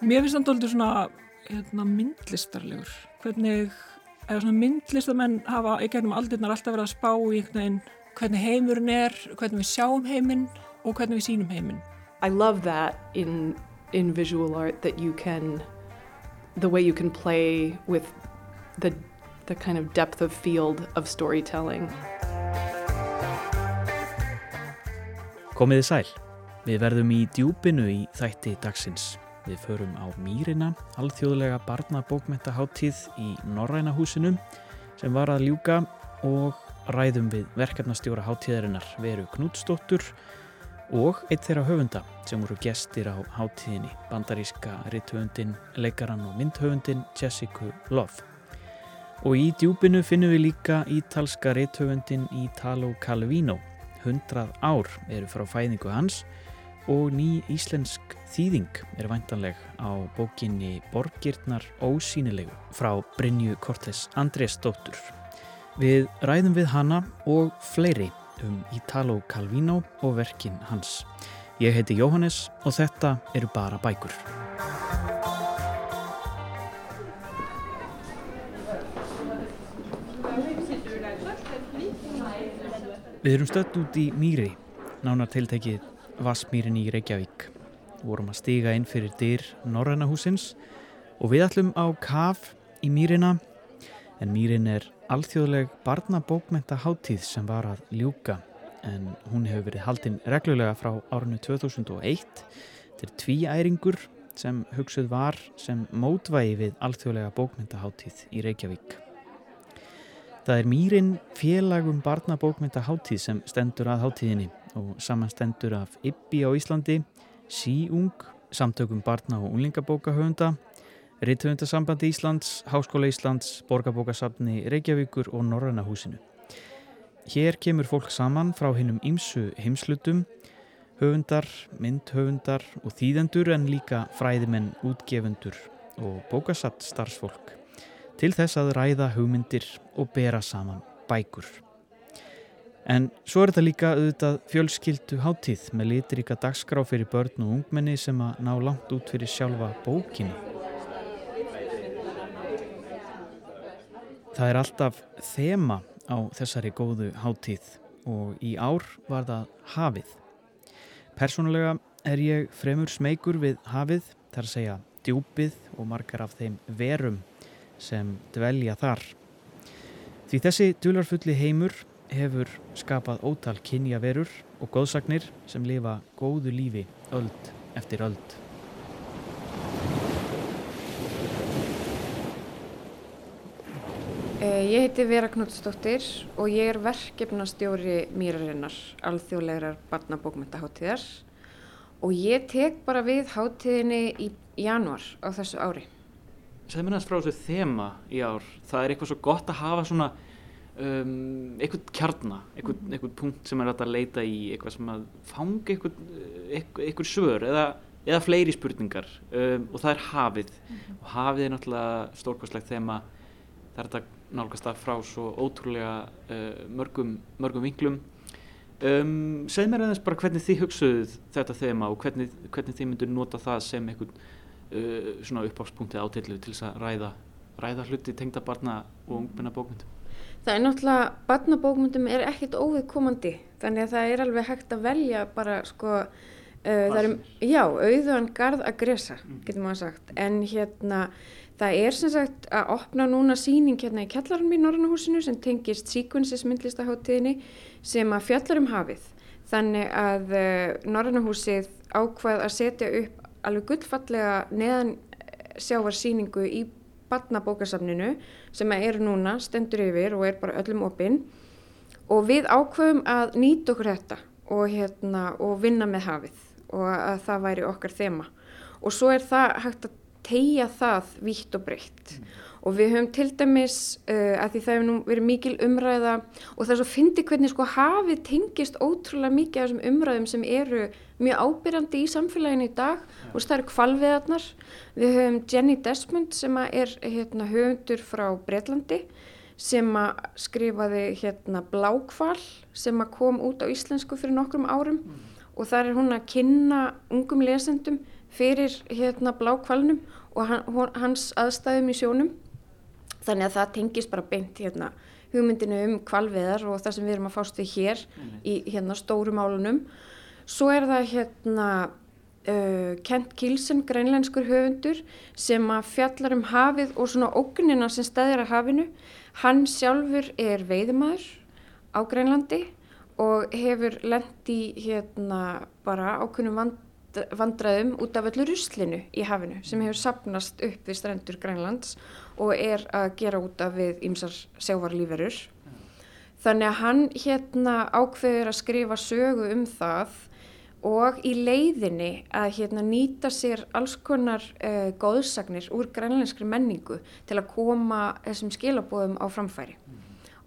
Mér finnst það doldið svona hérna, myndlistarlegur. Hvernig, myndlistamenn hafa í gegnum aldirnar alltaf verið að spá í veginn, hvernig heimurinn er, hvernig við sjáum heiminn og hvernig við sínum heiminn. I love that in in visual art that you can the way you can play with the the kind of depth of field of storytelling. Komiði sæl. Við verðum í djúpinu í þætti dagsins. Við förum á Mýrina, alþjóðlega barnabókmentaháttíð í Norræna húsinu sem var að ljúka og ræðum við verkefnastjóra háttíðarinnar Veru Knútsdóttur og eitt þeirra höfunda sem voru gestir á háttíðinni, bandaríska ritthöfundin, leikaran og myndhöfundin Jessica Love. Og í djúpinu finnum við líka ítalska ritthöfundin Italo Calvino. Hundrað ár eru frá fæðingu hans og ný íslensk þýðing er væntanleg á bókinni Borgirnar ósýnilegu frá Brynju Kortes Andrésdóttur. Við ræðum við hana og fleiri um Italo Calvino og verkin hans. Ég heiti Jóhannes og þetta eru bara bækur. Við erum stött út í Mýri, nánar tiltekið Vassmýrin í Reykjavík. Vorum að stiga inn fyrir dyr Norrannahúsins og við ætlum á kaf í Mýrina en Mýrin er alþjóðleg barnabókmenta háttíð sem var að ljúka en hún hefur verið haldinn reglulega frá árinu 2001 til tví æringur sem hugsuð var sem mótvægi við alþjóðlega bókmenta háttíð í Reykjavík. Það er Mýrin félagum barnabókmynda háttíð sem stendur að háttíðinni og samanstendur af IBBI á Íslandi, Síung, samtökum barna- og unlingabókahöfunda, Ritthöfundasambandi Íslands, Háskóla Íslands, Borgarbókasafni Reykjavíkur og Norrannahúsinu. Hér kemur fólk saman frá hinnum ýmsu heimslutum, höfundar, myndhöfundar og þýðendur en líka fræðimenn, útgefundur og bókasatt starfsfólk til þess að ræða hugmyndir og bera saman bækur. En svo er þetta líka auðvitað fjölskyldu háttíð með litrika dagskrá fyrir börn og ungmenni sem að ná langt út fyrir sjálfa bókinu. Það er alltaf þema á þessari góðu háttíð og í ár var það hafið. Personulega er ég fremur smeykur við hafið, þar segja djúpið og margar af þeim verum sem dvelja þar. Því þessi dularfulli heimur hefur skapað ótal kynja verur og góðsagnir sem lifa góðu lífi öld eftir öld. Ég heiti Vera Knútsdóttir og ég er verkefnastjóri Mýrarinnar, alþjóðlegar barnabókmyndaháttíðar og ég tek bara við háttíðinni í januar á þessu ári. Segð mér næst frá þessu þema í ár. Það er eitthvað svo gott að hafa svona um, eitthvað kjarna, eitthvað, eitthvað punkt sem er að leita í, eitthvað sem að fanga eitthvað, eitthvað, eitthvað svör eða, eða fleiri spurningar um, og það er hafið. Mm -hmm. og hafið er náttúrulega stórkvæslegt þema. Það er þetta nálgast að frá svo ótrúlega uh, mörgum, mörgum vinglum um, segð mér aðeins bara hvernig þið hugsuðuð þetta þema og hvernig, hvernig þið myndur nota það sem eitthvað uh, svona uppáfspunktið átillu til þess að ræða, ræða hluti tengda barna og ungmenna bókmyndum Það er náttúrulega, barnabókmyndum er ekkert óviðkomandi þannig að það er alveg hægt að velja bara sko Uh, það er, já, auðvöðan garð að gresa, getur maður sagt, en hérna það er sem sagt að opna núna síning hérna í kjallarinn í Norrannahúsinu sem tengist Sequences myndlistaháttíðinni sem að fjallar um hafið. Þannig að uh, Norrannahúsið ákvað að setja upp alveg gullfallega neðan sjávarsíningu í barnabókasafninu sem er núna, stendur yfir og er bara öllum opinn og við ákvaðum að nýta okkur þetta og, hérna, og vinna með hafið og að það væri okkar þema og svo er það hægt að tegja það vítt og breytt mm. Og við höfum til dæmis uh, að því það hefur nú verið mikil umræða og það er svo fyndi hvernig sko hafið tengist ótrúlega mikið af þessum umræðum sem eru mjög ábyrjandi í samfélaginu í dag ja. og það eru kvalviðarnar við höfum Jenny Desmond sem er hérna, höfundur frá Breitlandi sem að skrifaði hérna Blákval sem kom út á íslensku fyrir nokkrum árum mm. og þar er hún að kynna ungum lesendum fyrir hérna blákvalnum og hans aðstæðum í sjónum þannig að það tengist bara beint hérna hugmyndinu um kvalviðar og það sem við erum að fást við hér mm. í hérna stóru málunum svo er það hérna uh, Kent Kilsen, grænlenskur höfundur sem að fjallar um hafið og svona ógnina sem stæðir að hafinu hann sjálfur er veiðumæður á Grænlandi og hefur lendi hérna bara ákunum vand vandræðum út af öllu ruslinu í hafinu sem hefur sapnast upp við strendur Grænlands og er að gera út af við ymsar sjávarlíferur. Þannig að hann hérna ákveður að skrifa sögu um það og í leiðinni að hérna nýta sér alls konar uh, góðsagnir úr grænlenskri menningu til að koma þessum skilabóðum á framfæri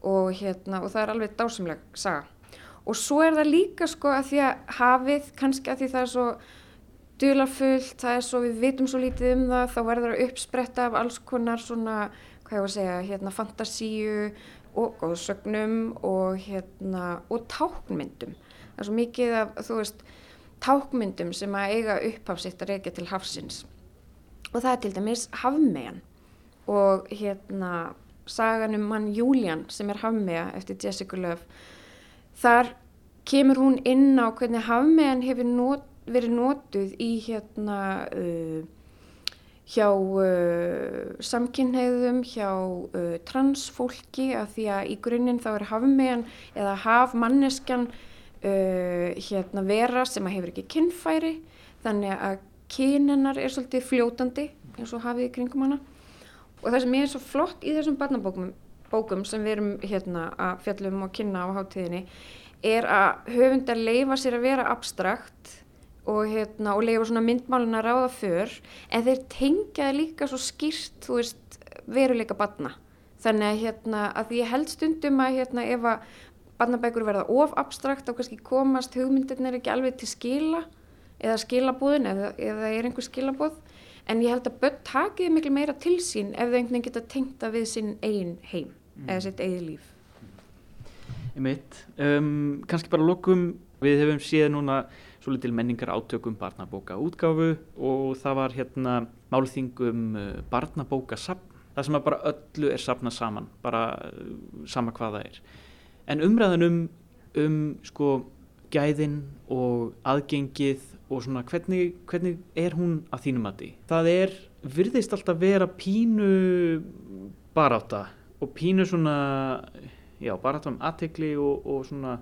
og, hérna, og það er alveg dásamleg saga og svo er það líka sko að því að hafið kannski að því það er svo dularfullt, það er svo við vitum svo lítið um það, þá verður það uppspretta af alls konar svona, hvað ég var að segja, hérna fantasíu og góðsögnum og hérna og tákmyndum. Það er svo mikið af, þú veist, tákmyndum sem að eiga upphafsitt að reykja til hafsins og það er til dæmis hafmegan og hérna sagan um mann Júlian sem er hafmega eftir Jessica Love þar kemur hún inn á hvernig hafmegan hefur not, verið notuð í hérna uh, hjá uh, samkynheiðum, hjá uh, transfólki af því að í grunninn þá er hafmegan eða hafmanneskjan uh, hérna vera sem að hefur ekki kynfæri. Þannig að kyninnar er svolítið fljótandi eins og hafið í kringum hana. Og það sem er svo flott í þessum barnabókum bókum sem við erum hérna að fjallum og kynna á hátíðinni er að höfundar leifa sér að vera abstrakt og, hérna, og leifa svona myndmálun að ráða för en þeir tengjaði líka svo skýrt veist, veruleika barna. Þannig að, hérna, að ég held stundum að hérna, ef að barnabækur verða of abstrakt þá kannski komast hugmyndirnir ekki alveg til skila eða skilabúðin eða, eða er einhver skilabúð en ég held að börn takiði miklu meira til sín ef þau einhvern veginn geta tengta við sinn eigin heim mm. eða sitt eigin líf. Í mitt, um, kannski bara lokum við hefum séð núna svo litil menningar átökum barnabóka útgáfu og það var hérna málþingum uh, barnabóka sapn, það sem að bara öllu er sapnað saman, bara uh, sama hvað það er en umræðan um, um sko gæðin og aðgengið og svona hvernig, hvernig er hún að þínum að því? Það er, virðist alltaf vera pínu baráta og pínu svona, já, baráta um aðtegli og, og svona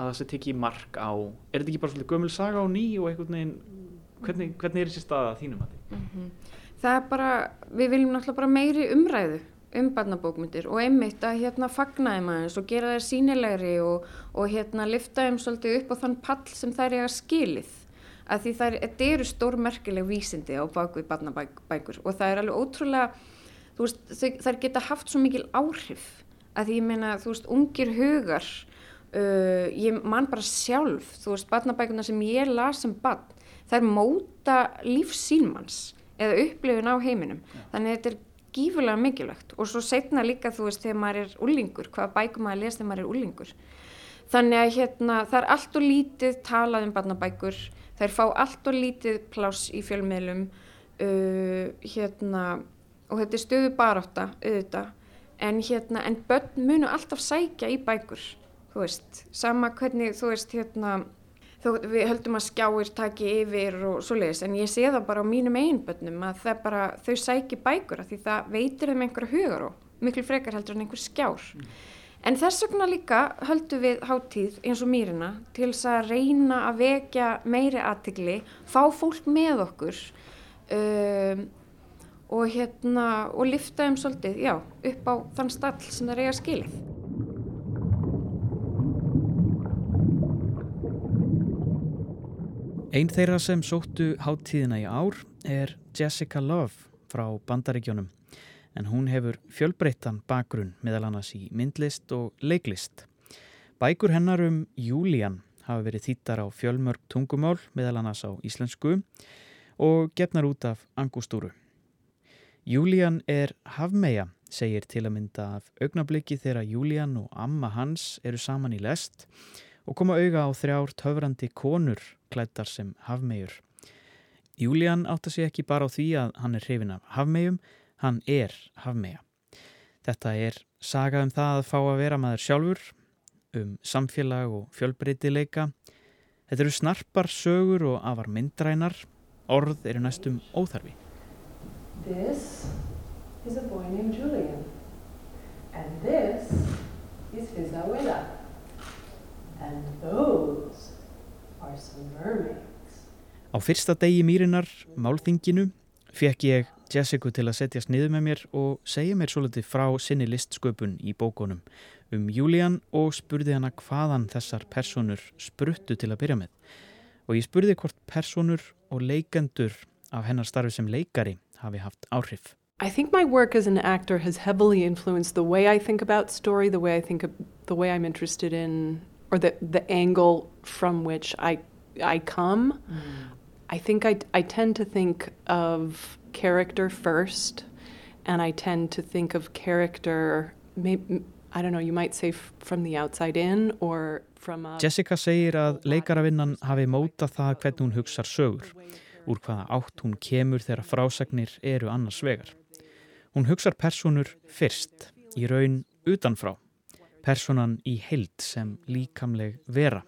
að það sé tekið mark á, er þetta ekki bara svolítið gömul saga á ný og einhvern veginn, hvernig, hvernig er þessi stað að þínum að því? Mm -hmm. Það er bara, við viljum náttúrulega bara meiri umræðu um barnabókmyndir og einmitt að hérna fagna þeim aðeins og gera þeir sínilegri og, og hérna lifta þeim svolítið upp á þann pall sem þær er að skilið að því það eru stórmerkileg vísindi á bakvið barnabækur og það er alveg ótrúlega þú veist, þær geta haft svo mikil áhrif að því ég meina, þú veist, ungir hugar uh, ég man bara sjálf þú veist, barnabækurna sem ég las sem barn, þær móta lífsínmanns eða upplifin á heiminum, ja. þannig að þetta er gífurlega mikilvægt. Og svo setna líka þú veist, þegar maður er ullingur, hvaða bækur maður les þegar maður er ullingur þannig að hérna, það er allt og lítið talað um barnabækur. Þær fá allt og lítið pláss í fjölmiðlum. Uh, hérna, og þetta er stöðu barátta auðvitað. En, hérna, en börn munu alltaf sækja í bækur þú veist, sama hvernig þú veist hérna þó við höldum að skjáir taki yfir og svo leiðis en ég sé það bara á mínum einbönnum að það bara, þau sæki bækur að því það veitir þeim einhverja hugar og miklu frekar heldur en einhver skjár mm. En þess vegna líka höldum við háttíð eins og mýrina til þess að reyna að vekja meiri aðtigli, fá fólk með okkur um, og, hérna, og lifta um svolítið, já, upp á þann stall sem það reyja skilið. Einn þeirra sem sóttu háttíðina í ár er Jessica Love frá Bandaríkjónum en hún hefur fjölbreyttan bakgrunn meðal annars í myndlist og leiklist. Bækur hennar um Júlían hafa verið þýttar á fjölmörg tungumál meðal annars á íslensku og gefnar út af angustúru. Júlían er hafmeja, segir til að mynda af augnabliki þegar Júlían og amma hans eru saman í lest og koma auga á þrjár töfrandi konur klættar sem hafmejur. Julian átta sig ekki bara á því að hann er hrifin af hafmegjum, hann er hafmegja. Þetta er saga um það að fá að vera maður sjálfur, um samfélag og fjölbreytileika. Þetta eru snarpar sögur og afar myndrænar, orð eru næstum óþarfi. This is a boy named Julian. And this is his abuela. And those. Á fyrsta degi mýrinar, málþinginu, fekk ég Jessica til að setjast niður með mér og segja mér svolítið frá sinni listsköpun í bókunum um Julian og spurði hana hvaðan þessar personur spruttu til að byrja með. Og ég spurði hvort personur og leikendur af hennar starfi sem leikari hafi haft áhrif. I think my work as an actor has heavily influenced the way I think about story, the way I think of the way I'm interested in, or the, the angle from which I, I come. Mm. I think I, I tend to think of character first, and I tend to think of character, maybe, I don't know, you might say from the outside in or from a... Jessica segir að leikaravinnan hafi mótað það hvernig hún hugsar sögur, úr hvaða átt hún kemur þegar frásagnir eru annars vegar. Hún hugsar personur fyrst, í raun utanfrá, personan í heild sem líkamleg vera.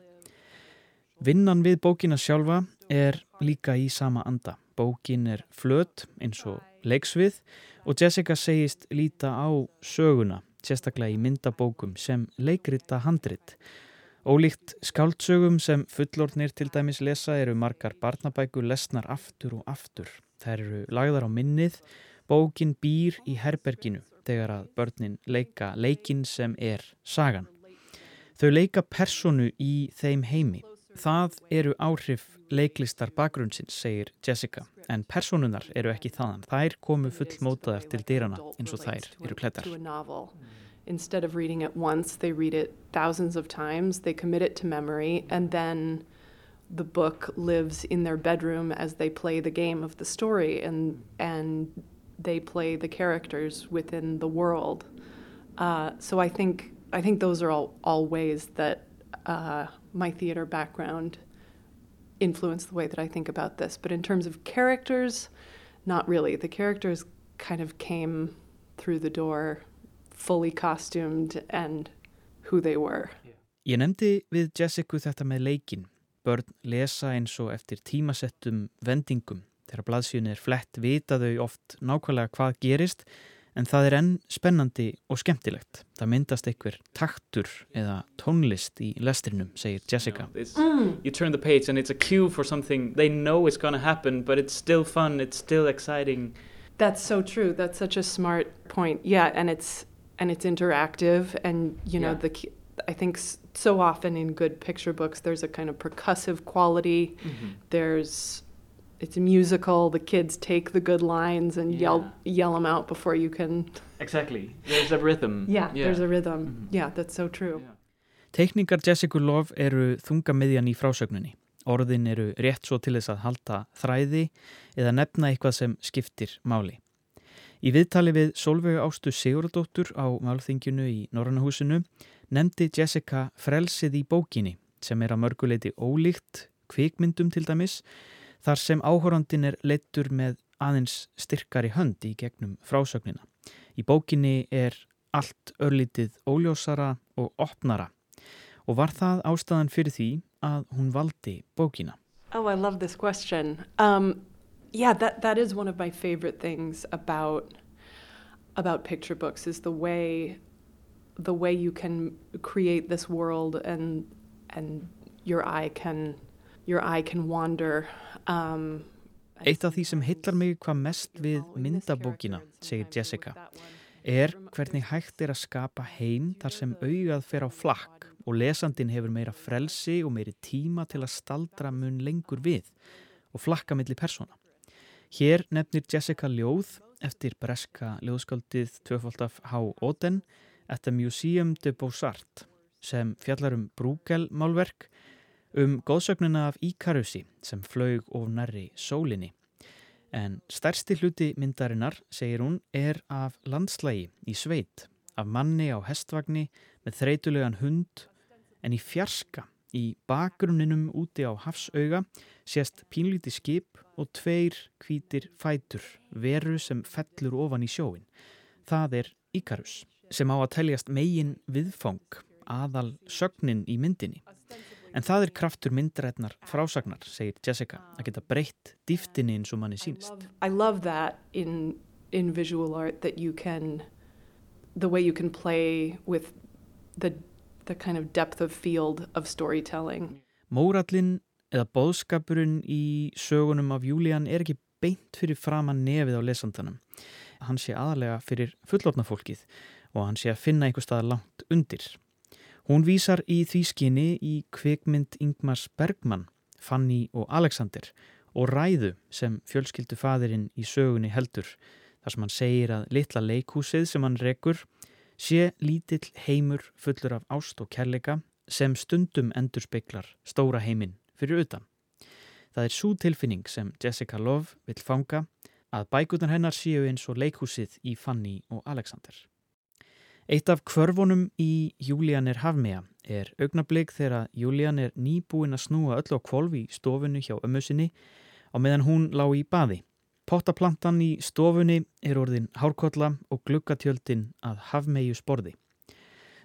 Vinnan við bókina sjálfa er líka í sama anda. Bókin er flöt eins og leiksvið og Jessica segist líta á söguna, sérstaklega í myndabókum sem leikrita handrit. Ólíkt skáldsögum sem fullornir til dæmis lesa eru margar barnabækur lesnar aftur og aftur. Þær eru lagðar á minnið, bókin býr í herberginu þegar að börnin leika leikin sem er sagan. Þau leika personu í þeim heimi Það eru áhrif leiklistar bakgrunnsins, segir Jessica, en personunar eru ekki þaðan. Þær komu full mótaðar til dýrana eins og þær eru klættar. Instead of reading it once, they read it thousands of times, they commit it to memory, and then the book lives in their bedroom as they play the game of the story and, and they play the characters within the world. Uh, so I think, I think those are all, all ways that uh, my theater background influenced the way that I think about this. But in terms of characters, not really. The characters kind of came through the door fully costumed and who they were. Ég nefndi við Jessica þetta með leikin. Börn lesa eins og eftir tímasettum vendingum. Þegar blaðsjun er flett vita þau oft nákvæmlega hvað gerist en það er enn spennandi og skemmtilegt. Það myndast einhver taktur eða tónlist í lestrinum, segir Jessica. You, know, mm. you turn the page and it's a cue for something they know is gonna happen but it's still fun, it's still exciting. That's so true. That's such a smart point. Yeah, and it's and it's interactive and you know yeah. the I think so often in good picture books there's a kind of percussive quality. Mm -hmm. There's it's a musical. The kids take the good lines and yeah. yell yell them out before you can. Exactly. There's a rhythm. Yeah, yeah. there's a rhythm. Mm -hmm. Yeah, that's so true. Yeah. Tekningar Jessica Love eru þunga miðjan í frásögninni. Orðin eru rétt svo til þess að halda þræði eða nefna eitthvað sem skiptir máli. Í viðtali við Solveig Ástu Sigurdóttur á málþinginu í Norrannahúsinu nefndi Jessica frelsið í bókinni sem er að mörguleiti ólíkt kvikmyndum til dæmis þar sem áhórandin er leittur með aðeins styrkari hönd í gegnum frásögnina. Í bókinni er allt örlítið óljósara og opnara og var það ástæðan fyrir því að hún valdi bókina. Oh, I love this question. Um, yeah, that, that is one of my favorite things about, about picture books is the way, the way you can create this world and, and your eye can, your eye can wander Um, Eitt af því sem hillar mig hvað mest við myndabókina, segir Jessica, er hvernig hægt er að skapa heim þar sem augað fer á flakk og lesandin hefur meira frelsi og meiri tíma til að staldra mun lengur við og flakka millir persóna. Hér nefnir Jessica ljóð eftir breska ljóðskaldið Tvöfaldaf H. Oden the Museum de Beaux-Arts sem fjallar um Brúgel málverk um góðsögnuna af Íkarusi sem flög of nærri sólinni. En stærsti hluti myndarinnar, segir hún, er af landslægi í sveit, af manni á hestvagni með þreytulegan hund, en í fjarska Í bakgrunninum úti á hafsauga sést pínlíti skip og tveir hvítir fætur, veru sem fellur ofan í sjóin. Það er Íkarus, sem á að teljast megin viðfang, aðal sögnin í myndinni. En það er kraftur myndrætnar frásagnar, segir Jessica, að geta breytt dýftinni eins og manni sínist. I love that in, in visual art that you can, the way you can play with the, the kind of depth of field of storytelling. Mórallin eða bóðskapurinn í sögunum af Júlían er ekki beint fyrir framann nefið á lesandanum. Hann sé aðalega fyrir fullotna fólkið og hann sé að finna einhver stað langt undir. Hún vísar í því skinni í kvikmynd Ingmars Bergman, Fanny og Alexander og ræðu sem fjölskyldu fadirinn í sögunni heldur þar sem hann segir að litla leikhúsið sem hann rekur sé lítill heimur fullur af ást og kærleika sem stundum endur speiklar stóra heiminn fyrir utan. Það er svo tilfinning sem Jessica Love vil fanga að bækutan hennar séu eins og leikhúsið í Fanny og Alexander. Eitt af kvörfunum í Julian er Hafmea er augnablík þegar Julian er nýbúin að snúa öll á kvolv í stofunni hjá ömmusinni á meðan hún lág í baði. Pottaplantan í stofunni er orðin hárkotla og glukkatjöldin að Hafmeiu sporði.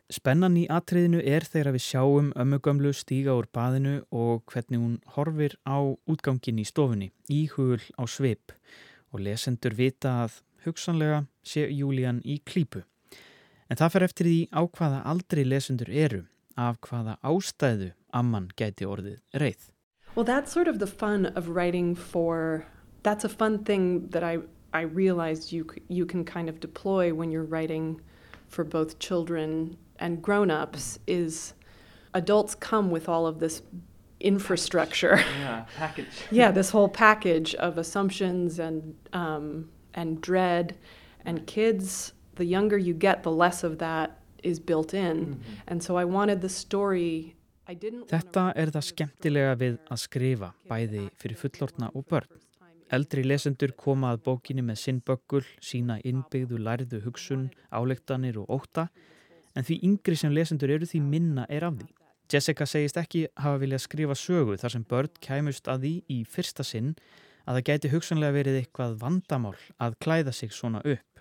Spennan í atriðinu er þegar við sjáum ömmugömlu stíga úr baðinu og hvernig hún horfir á útgangin í stofunni, íhugul á sveip og lesendur vita að hugsanlega sé Júlían í klípu. En það fer eftir því á hvaða aldrei lesendur eru, af hvaða ástæðu amman gæti orðið reið. Well, that's sort of the fun of writing for, that's a fun thing that I, I realized you, you can kind of deploy when you're writing for both children and grown-ups is adults come with all of this infrastructure. Yeah, package. yeah, this whole package of assumptions and um, and dread, and kids. The younger you get, the less of that is built in, Mhm. and so I wanted the story. I didn't. wanna Þetta er það skemmtilega við að skrifa, bæði fyrir fullortna og börn. Eldri lesendur koma að bókinni með sinn böggul, sína innbyggðu lærðu hugsun, álektanir og óta, en því yngri sem lesendur eru því minna er af því. Jessica segist ekki hafa viljað skrifa sögu þar sem börn kæmust að því í fyrsta sinn að það gæti hugsanlega verið eitthvað vandamál að klæða sig svona upp.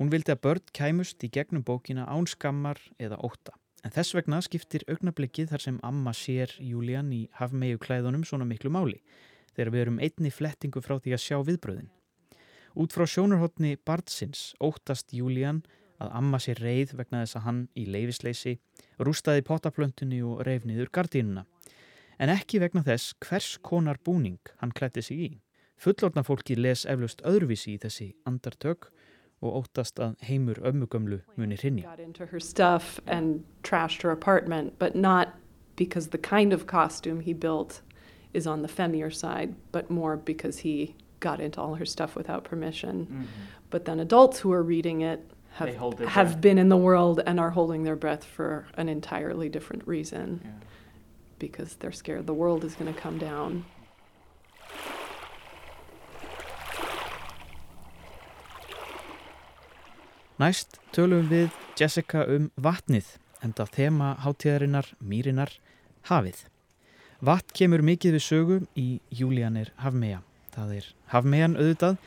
Hún vildi að börn kæmust í gegnum bókina án skammar eða óta. En þess vegna skiptir augnablikkið þar sem amma sér Júlían í hafmeyju klæðunum svona miklu máli þegar við erum einni flettingu frá því að sjá viðbröðin. Út frá sjónarhóttni Bartsins óttast Júlían að amma sér reið vegna þess að hann í leifisleysi rústaði pottaplöntunni og reif niður gardínuna. En ekki vegna þess hvers konar búning hann klætti sig í. Fullorna fólki les eflaust öðruvísi í þessi andartök og óttast að heimur ömmugömlu muni hrinja. got into her stuff and trashed her apartment, but not because the kind of costume he built is on the femmier side, but more because he got into all her stuff without permission. Mhm. But then adults who are reading it have They hold their have breath. been in the world and are holding their breath for an entirely different reason Yeah. because they're scared the world is going to come down. Næst tölum við Jessica um vatnið, enda þema hátíðarinnar, mýrinar, hafið. Vatn kemur mikið við sögu í Júlíanir Hafmeja. Það er Hafmejan auðvitað,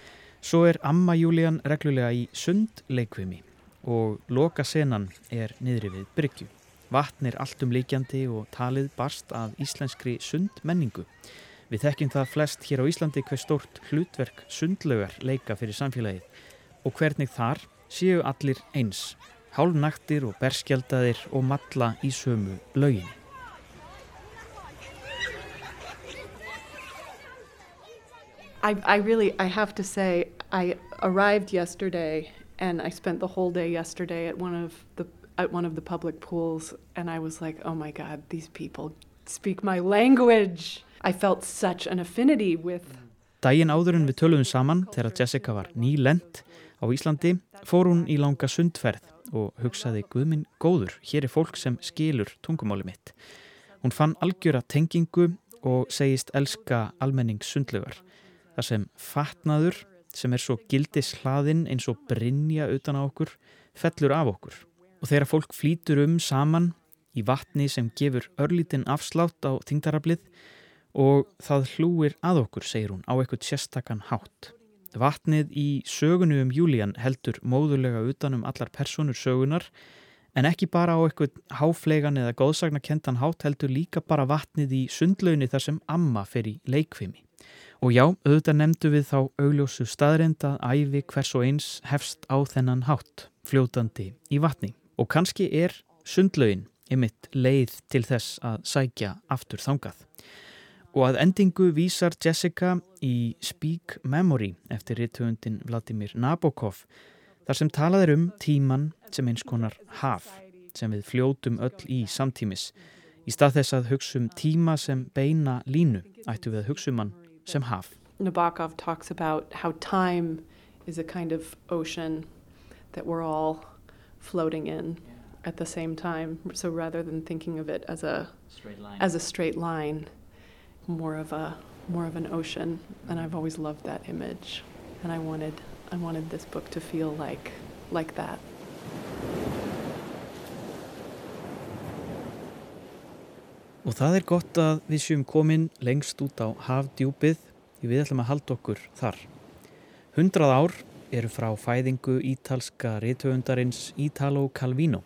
svo er amma Júlían reglulega í sundleikvimi og loka senan er niðri við bryggju. Vatn er allt um líkjandi og talið barst að íslenskri sundmenningu. Við þekkjum það flest hér á Íslandi hver stórt hlutverk sundlaugar leika fyrir samfélagið og hvernig þar séu allir eins, hálfnaktir og berskjaldadir og matla í sömu laugin. I, I really, I have to say, I arrived yesterday and I spent the whole day yesterday at one of the at one of the public pools and I was like, "Oh my god, these people speak my language." I felt such an affinity with Dægin áður en við töluðum saman þegar Jessica var nýlend á Íslandi fór hún í langa sundferð og hugsaði Guðminn góður, hér er fólk sem skilur tungumáli mitt. Hún fann algjöra tengingu og segist elska almenning sundlugar. Það sem fatnaður, sem er svo gildis hlaðinn eins og brinja utan á okkur, fellur af okkur. Og þegar fólk flýtur um saman í vatni sem gefur örlítinn afslátt á þingdarablið og það hlúir að okkur, segir hún, á eitthvað sérstakann hátt. Vatnið í sögunu um Júlían heldur móðulega utanum allar personur sögunar en ekki bara á eitthvað háflegan eða góðsagnakentan hátt heldur líka bara vatnið í sundlaunni þar sem amma fer í leikfimi. Og já, auðvitað nefndu við þá augljósu staðrind að æfi hvers og eins hefst á þennan hátt, fljótandi í vatni. Og kannski er sundlaugin ymitt leið til þess að sækja aftur þangað. Og að endingu vísar Jessica í Speak Memory eftir ritthöfundin Vladimir Nabokov þar sem talað er um tíman sem eins konar haf sem við fljótum öll í samtímis. Í stað þess að hugsa um tíma sem beina línu ættu við að hugsa um hann sem haf. Nabokov talks about how time is a kind of ocean that we're all floating in at the same time. So rather than thinking of it as a as a straight line, more of a more of an ocean and I've always loved that image and I wanted I wanted this book to feel like like that. Og það er gott að við séum komin lengst út á hafdjúpið því við ætlum að halda okkur þar. Hundrað ár eru frá fæðingu ítalska rithöfundarins Italo Calvino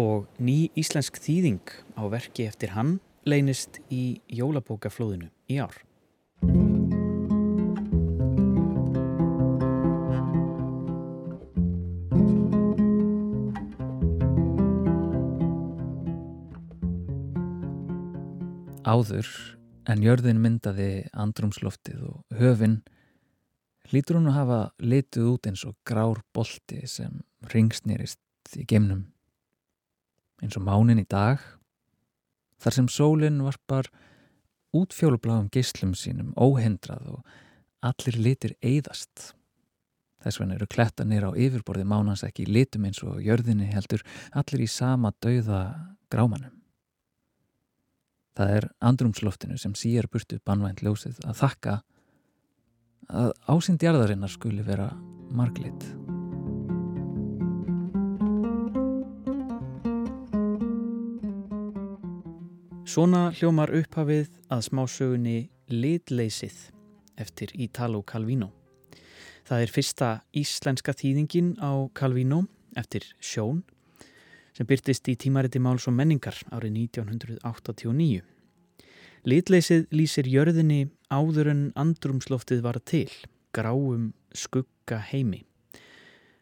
og ný íslensk þýðing á verki eftir hann leynist í jólabókaflóðinu í ár. Áður en jörðin myndaði andrumsloftið og höfin hlýtur hún að hafa litið út eins og grár bolti sem ringsnýrist í geimnum. Eins og mánin í dag þar sem sólinn varpar út fjólubláum geyslum sínum óhendrað og allir litir eyðast. Þess vegna eru klettanir á yfirborði mánans ekki litum eins og jörðinni heldur allir í sama dauða grámanum. Það er andrumsloftinu sem síjar burtu bannvænt ljósið að þakka að ásýnd jarðarinnar skuli vera marglitt. Svona hljómar upphafið að smásögunni Litleysið eftir Italo Calvino. Það er fyrsta íslenska þýðingin á Calvino eftir Sjón sem byrtist í tímariti máls og menningar árið 1989. Litleysið lýsir jörðinni áður en andrumsloftið var til, gráum skugga heimi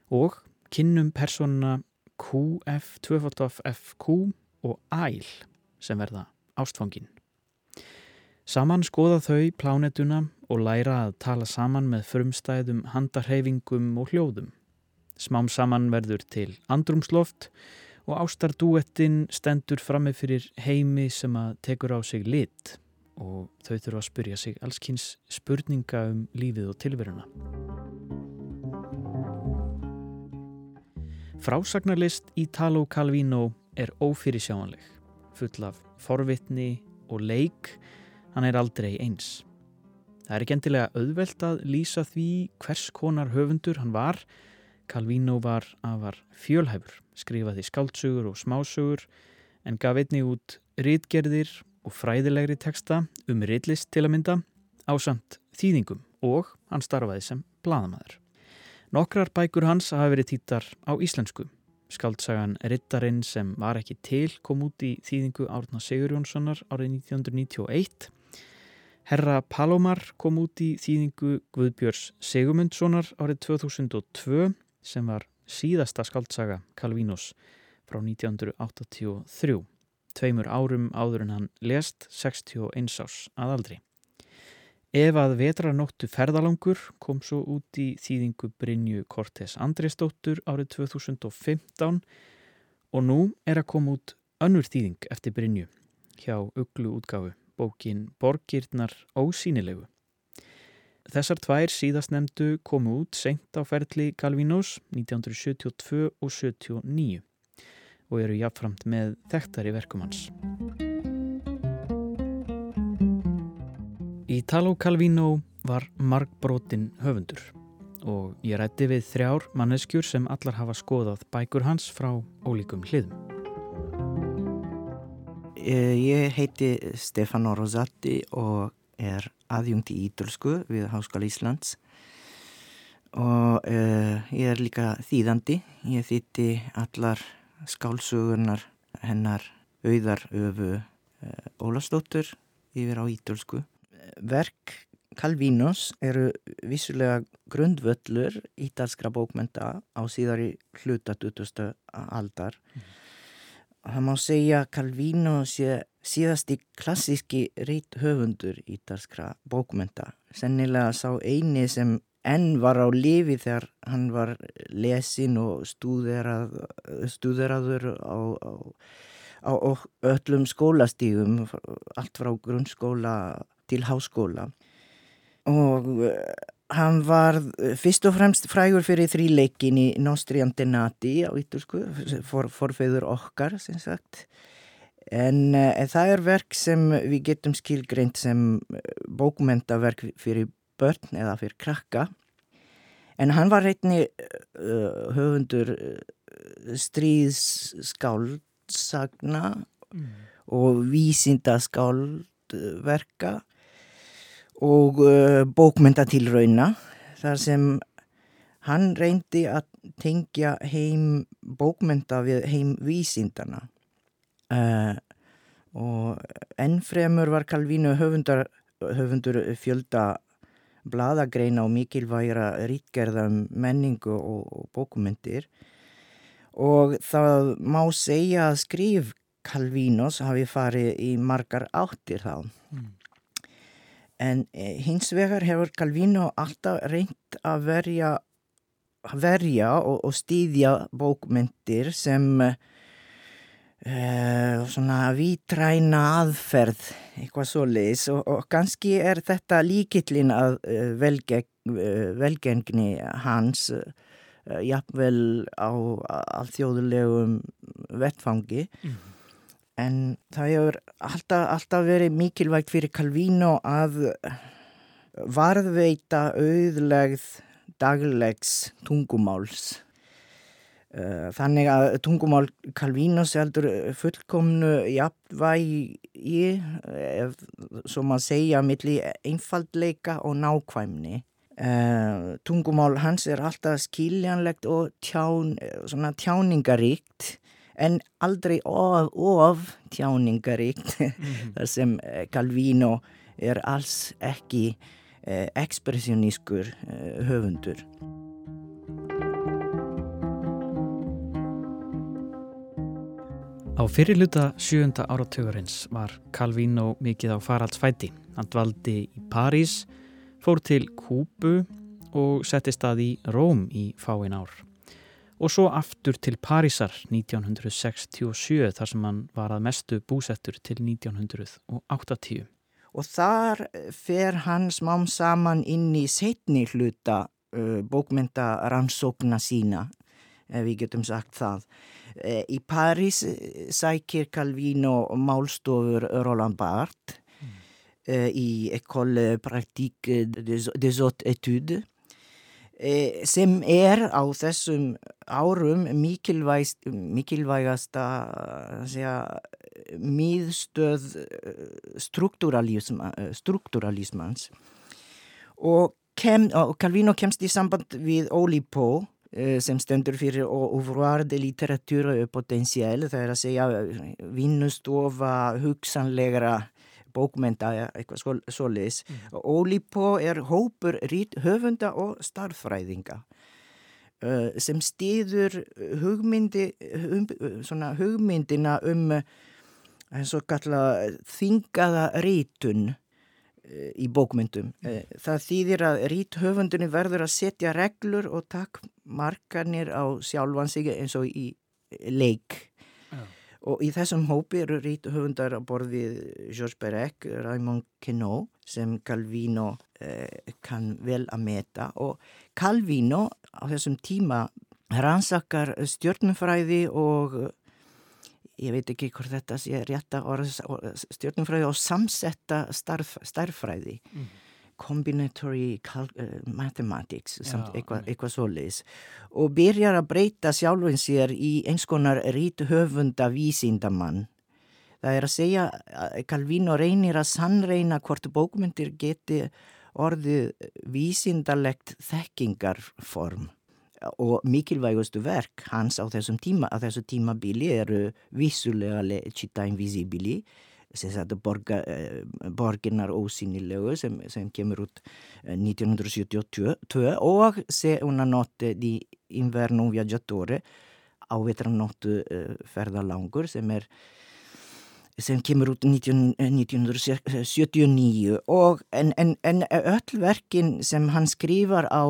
og kynnum persónuna QF, 2FQ og æl sem verða ástfangin. Saman skoða þau plánetuna og læra að tala saman með frumstæðum handarheyfingum og hljóðum. Smám saman verður til andrumsloft og ástardúettin stendur frammi fyrir heimi sem að tekur á sig lit og þau þurfa að spyrja sig allskynns spurninga um lífið og tilveruna. Frásagnarlist Italo Calvino er ófyrirsjáanleg, full af forvitni og leik, hann er aldrei eins. Það er ekki endilega auðvelt að lýsa því hvers konar höfundur hann var. Calvino var afar fjölhæfur, skrifaði skáltsugur og smásögur en gaf einni út rítgerðir og fræðilegri teksta um rítlist til að mynda ásamt þýðingum og hann starfaði sem bladamæður. Nokkrar bækur hans hafa verið týttar á íslensku. Skaldsagan Rittarinn sem var ekki til kom út í þýðingu Árna Sigurjónssonar árið 1991. Herra Palomar kom út í þýðingu Guðbjörns Sigurmundssonar árið 2002 sem var síðasta skaldsaga Calvínos frá 1983. Tveimur árum áður en hann lest 61 árs að aldri. Ef að vetranóttu ferðalangur kom svo út í þýðingu Brynju Kortes Andrisdóttur árið 2015 og nú er að koma út önnur þýðing eftir Brynju hjá Uglu útgáfu, bókin Borgirnar ósýnilegu. Þessar tvær síðast nefndu komu út senkt á ferli Calvinos 1972 og 79 og eru jafnframt með þekktari verkum hans. Italo Calvino var margbrotin höfundur og ég rætti við þrjár manneskjur sem allar hafa skoðað bækur hans frá ólíkum hliðum. Eh, ég heiti Stefano Rosati og er aðjungt í Ídölsku við Háskóla Íslands og uh, ég er líka þýðandi. Ég þýtti allar skálsugunar hennar auðar öfu uh, Ólastóttur yfir á Ídölsku. Verk Calvinos eru vissulega grundvöllur ítalskra bókmenta á síðari hluta 2000. aldar. Mm það má segja að Calvino sé síðast í klassíski rít höfundur ítalskra bókmenta. Sennilega sá eini sem enn var á lifi þegar hann var lesin og stúðerað, stúðeraður á, á, á öllum skólastígum, allt frá grunnskóla til háskóla. Og Hann var eh, fyrst og fremst frægur fyrir þríleikin í Nostri Antenati á Ítursku, for, forfeyður okkar sem sagt. En e, það er verk sem við getum skilgreint sem eh, bókmentaverk fyrir börn eða fyrir krakka. En hann var reytni uh, höfundur stríðskáldssagna mm. og vísindaskáldverka og uh, bókmyndatilrauna þar sem hann reyndi að tengja heim bókmynda við heim vísindana uh, og ennfremur var Calvínu höfundar, höfundur fjölda bladagreina og mikilvægra rítgerða um menningu og, og bókmyndir og það má segja að skrif Calvínos hafi farið í margar áttir þá. Mm. En eh, hins vegar hefur Calvino alltaf reynd að verja, verja og, og stýðja bókmyndir sem uh, svona vitræna aðferð, eitthvað svo leiðis og, og kannski er þetta líkillin að uh, velgeng, uh, velgengni hans jafnvel á alþjóðulegum vettfangi. Mm. En það hefur alltaf, alltaf verið mikilvægt fyrir Calvino að varðveita auðlegð daglegs tungumáls. Eh, þannig að tungumál Calvinos heldur fullkomnu jafnvægi, svo maður segja, millir einfaldleika og nákvæmni. Uh, tungumál hans er alltaf skiljanlegt og tján, tjáningaríkt en aldrei of, of tjáningaríkt mm -hmm. þar sem eh, Calvino er alls ekki eh, ekspressionískur eh, höfundur. Á fyrirluta sjönda áratugurins var Calvino mikið á faraldsfæti. Hann dvaldi í París, fór til Kúbu og setti stað í Róm í fáin ár og svo aftur til Parísar 1967 þar sem hann var að mestu búsettur til 1980. Og þar fer hann smám saman inn í setni hluta uh, bókmynda rannsókna sína, ef við getum sagt það. Uh, í París sækir Calvino málstofur Roland Barthes mm. uh, í École Pratique des Hautes Études E, sem er á þessum árum mikilvægasta miðstöð e, struktúralismans og, kem, og Calvino kemst í samband við Poe e, sem stendur fyrir Ouvroir de literature potentiel það er að segja vinnustofa hugsanlegra bókmenta eitthvað svoleiðis mm. Ólípó er hópur rít höfunda og starffræðinga uh, sem stýður hugmyndi hum, svona hugmyndina um og kalla þingaða rítun uh, í bókmyndum. Mm. Það þýðir að ríthöfundunni verður að setja reglur og takk markanir á sjálfan sig eins og í leik Og í þessum hópi eru rítuhöfundar að borðið Georges Perec, Raymond Queneau sem Calvino eh, kann vel að meta og Calvino á þessum tíma rannsakar stjórnumfræði og ég veit ekki hvort þetta sé rétt að stjórnumfræði og samsetta starf, starffræði. Mm combinatory uh, mathematics eitthvað eitthva svoleiðis og byrjar að breyta sjálfin sér í eins konar rítu höfunda vísindamann Það er að segja að Calvino reynir að sannreina hvort bókmyndir geti orðið vísindalegt þekkingarform. Og mikilvægustu verk hans á þessum tíma, þessu tímabili eru vissulega Città Invisibili borga, eh, borginnar ósynilegu sem, sem kemur út 1972 og Se una notte di inverno viaggiatore á vetranóttu eh, ferðalangur sem er sem kemur út 19, 1979 og en, en, en öll verkin sem hann skrifar á,